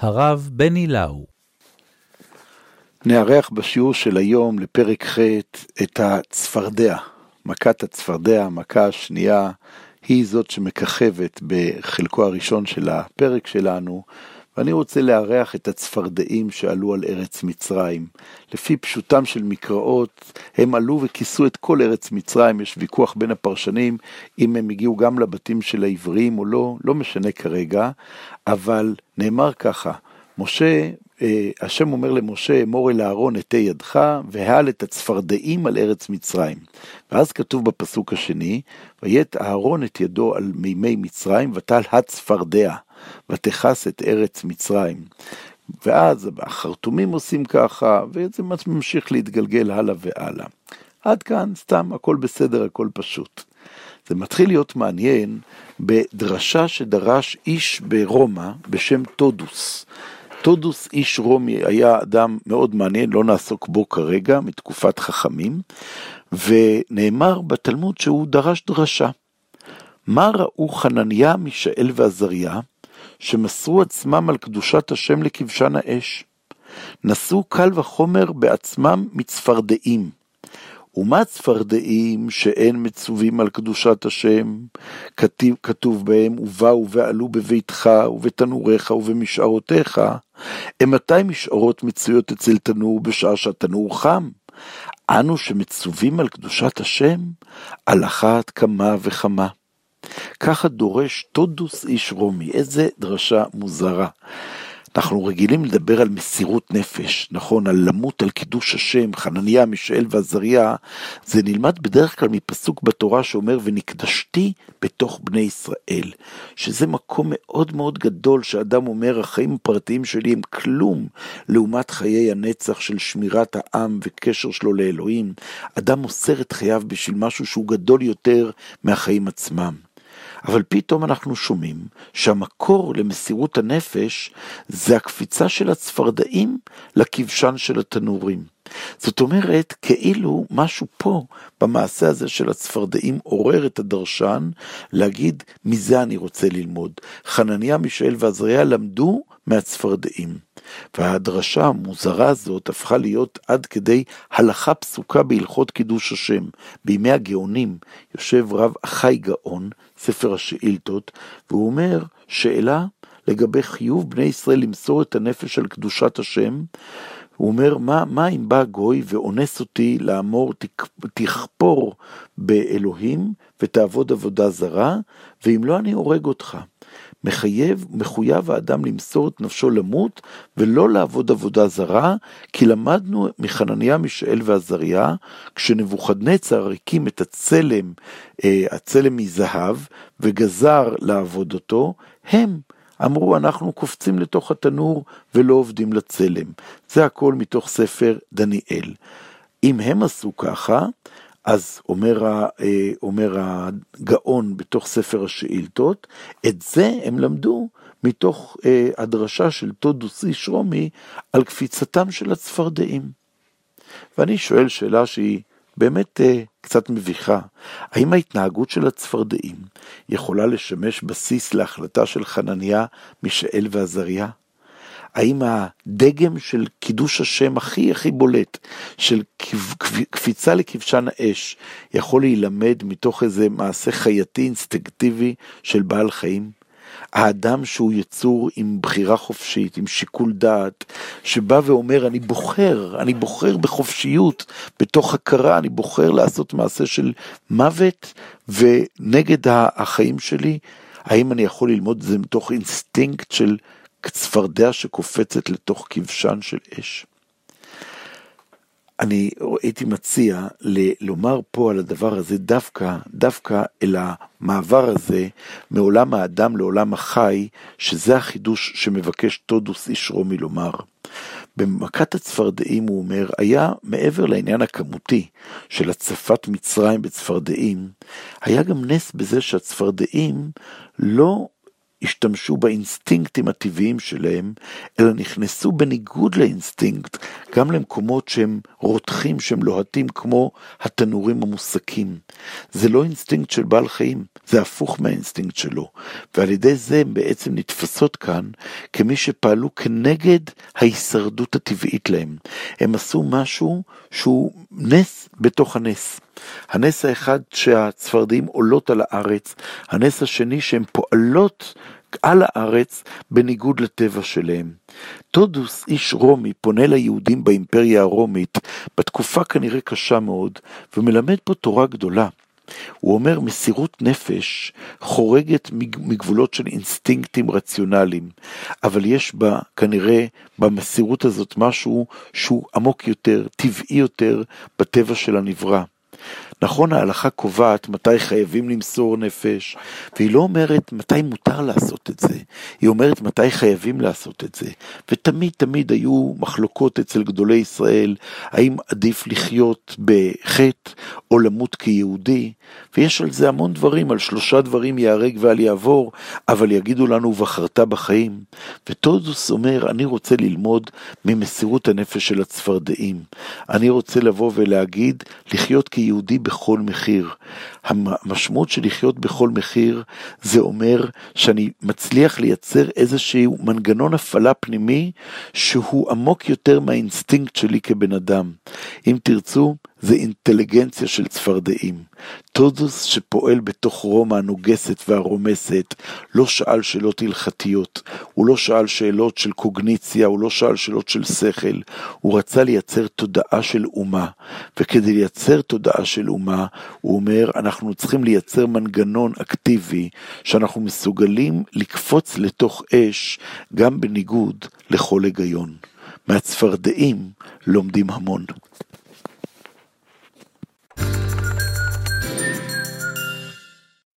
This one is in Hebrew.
הרב בני לאו. נארח בשיעור של היום לפרק ח' את הצפרדע, מכת הצפרדע, המכה השנייה, היא זאת שמככבת בחלקו הראשון של הפרק שלנו, ואני רוצה לארח את הצפרדעים שעלו על ארץ מצרים. לפי פשוטם של מקראות, הם עלו וכיסו את כל ארץ מצרים, יש ויכוח בין הפרשנים אם הם הגיעו גם לבתים של העבריים או לא, לא משנה כרגע, אבל נאמר ככה, משה, אה, השם אומר למשה, אמור אל אהרון אתי ידך, והעל את הצפרדעים על ארץ מצרים. ואז כתוב בפסוק השני, ויית אהרון את ידו על מימי מצרים, ותל הצפרדע. ותכס את ארץ מצרים. ואז החרטומים עושים ככה, וזה ממשיך להתגלגל הלאה והלאה. עד כאן סתם הכל בסדר, הכל פשוט. זה מתחיל להיות מעניין בדרשה שדרש איש ברומא בשם טודוס. טודוס איש רומי היה אדם מאוד מעניין, לא נעסוק בו כרגע, מתקופת חכמים, ונאמר בתלמוד שהוא דרש דרשה. מה ראו חנניה, מישאל ועזריה? שמסרו עצמם על קדושת השם לכבשן האש. נשאו קל וחומר בעצמם מצפרדעים. ומה צפרדעים שאין מצווים על קדושת השם? כתוב, כתוב בהם, ובאו ועלו בביתך ובתנוריך ובמשערותיך. אימתי משערות מצויות אצל תנור בשעה שהתנור חם? אנו שמצווים על קדושת השם, על אחת כמה וכמה. ככה דורש טודוס איש רומי, איזה דרשה מוזרה. אנחנו רגילים לדבר על מסירות נפש, נכון, על למות על קידוש השם, חנניה, מישאל ועזריה, זה נלמד בדרך כלל מפסוק בתורה שאומר, ונקדשתי בתוך בני ישראל, שזה מקום מאוד מאוד גדול שאדם אומר, החיים הפרטיים שלי הם כלום לעומת חיי הנצח של שמירת העם וקשר שלו לאלוהים. אדם מוסר את חייו בשביל משהו שהוא גדול יותר מהחיים עצמם. אבל פתאום אנחנו שומעים שהמקור למסירות הנפש זה הקפיצה של הצפרדעים לכבשן של התנורים. זאת אומרת, כאילו משהו פה, במעשה הזה של הצפרדעים, עורר את הדרשן להגיד, מזה אני רוצה ללמוד. חנניה, מישאל ועזריה למדו מהצפרדעים. והדרשה המוזרה הזאת הפכה להיות עד כדי הלכה פסוקה בהלכות קידוש השם. בימי הגאונים יושב רב אחי גאון, ספר השאילתות, והוא אומר, שאלה לגבי חיוב בני ישראל למסור את הנפש על קדושת השם, הוא אומר, מה, מה אם בא גוי ואונס אותי לאמור, תכפור באלוהים ותעבוד עבודה זרה, ואם לא אני הורג אותך. מחייב, מחויב האדם למסור את נפשו למות ולא לעבוד עבודה זרה, כי למדנו מחנניה, מישאל ועזריה, כשנבוכדנצר הקים את הצלם, אה, הצלם מזהב, וגזר לעבוד אותו, הם אמרו אנחנו קופצים לתוך התנור ולא עובדים לצלם. זה הכל מתוך ספר דניאל. אם הם עשו ככה, אז אומר, אה, אומר הגאון בתוך ספר השאילתות, את זה הם למדו מתוך אה, הדרשה של טודוס איש רומי על קפיצתם של הצפרדעים. ואני שואל שאלה שהיא באמת אה, קצת מביכה, האם ההתנהגות של הצפרדעים יכולה לשמש בסיס להחלטה של חנניה, מישאל ועזריה? האם הדגם של קידוש השם הכי הכי בולט, של קפיצה לכבשן האש, יכול להילמד מתוך איזה מעשה חייתי אינסטינקטיבי של בעל חיים? האדם שהוא יצור עם בחירה חופשית, עם שיקול דעת, שבא ואומר, אני בוחר, אני בוחר בחופשיות, בתוך הכרה, אני בוחר לעשות מעשה של מוות ונגד החיים שלי, האם אני יכול ללמוד את זה מתוך אינסטינקט של צפרדע שקופצת לתוך כבשן של אש. אני הייתי מציע לומר פה על הדבר הזה דווקא, דווקא אל המעבר הזה מעולם האדם לעולם החי, שזה החידוש שמבקש טודוס איש רומי לומר. במכת הצפרדעים הוא אומר, היה מעבר לעניין הכמותי של הצפת מצרים בצפרדעים, היה גם נס בזה שהצפרדעים לא השתמשו באינסטינקטים הטבעיים שלהם, אלא נכנסו בניגוד לאינסטינקט גם למקומות שהם רותחים, שהם לוהטים כמו התנורים המוסקים. זה לא אינסטינקט של בעל חיים, זה הפוך מהאינסטינקט שלו. ועל ידי זה הן בעצם נתפסות כאן כמי שפעלו כנגד ההישרדות הטבעית להם. הם עשו משהו שהוא נס בתוך הנס. הנס האחד שהצפרדעים עולות על הארץ, הנס השני שהן פועלות על הארץ בניגוד לטבע שלהם. טודוס, איש רומי, פונה ליהודים באימפריה הרומית, בתקופה כנראה קשה מאוד, ומלמד פה תורה גדולה. הוא אומר, מסירות נפש חורגת מגבולות של אינסטינקטים רציונליים, אבל יש בה כנראה, במסירות הזאת, משהו שהוא עמוק יותר, טבעי יותר, בטבע של הנברא. נכון, ההלכה קובעת מתי חייבים למסור נפש, והיא לא אומרת מתי מותר לעשות את זה, היא אומרת מתי חייבים לעשות את זה. ותמיד תמיד היו מחלוקות אצל גדולי ישראל, האם עדיף לחיות בחטא או למות כיהודי, ויש על זה המון דברים, על שלושה דברים ייהרג ואל יעבור, אבל יגידו לנו ובחרת בחיים. וטודוס אומר, אני רוצה ללמוד ממסירות הנפש של הצפרדעים. אני רוצה לבוא ולהגיד, לחיות כיהודי בכל מחיר. המשמעות של לחיות בכל מחיר זה אומר שאני מצליח לייצר איזשהו מנגנון הפעלה פנימי שהוא עמוק יותר מהאינסטינקט שלי כבן אדם. אם תרצו, זה אינטליגנציה של צפרדעים. טודוס שפועל בתוך רומא הנוגסת והרומסת, לא שאל שאלות הלכתיות, הוא לא שאל שאלות של קוגניציה, הוא לא שאל שאלות של שכל, הוא רצה לייצר תודעה של אומה, וכדי לייצר תודעה של אומה, הוא אומר, אנחנו צריכים לייצר מנגנון אקטיבי, שאנחנו מסוגלים לקפוץ לתוך אש, גם בניגוד לכל היגיון. מהצפרדעים לומדים המון.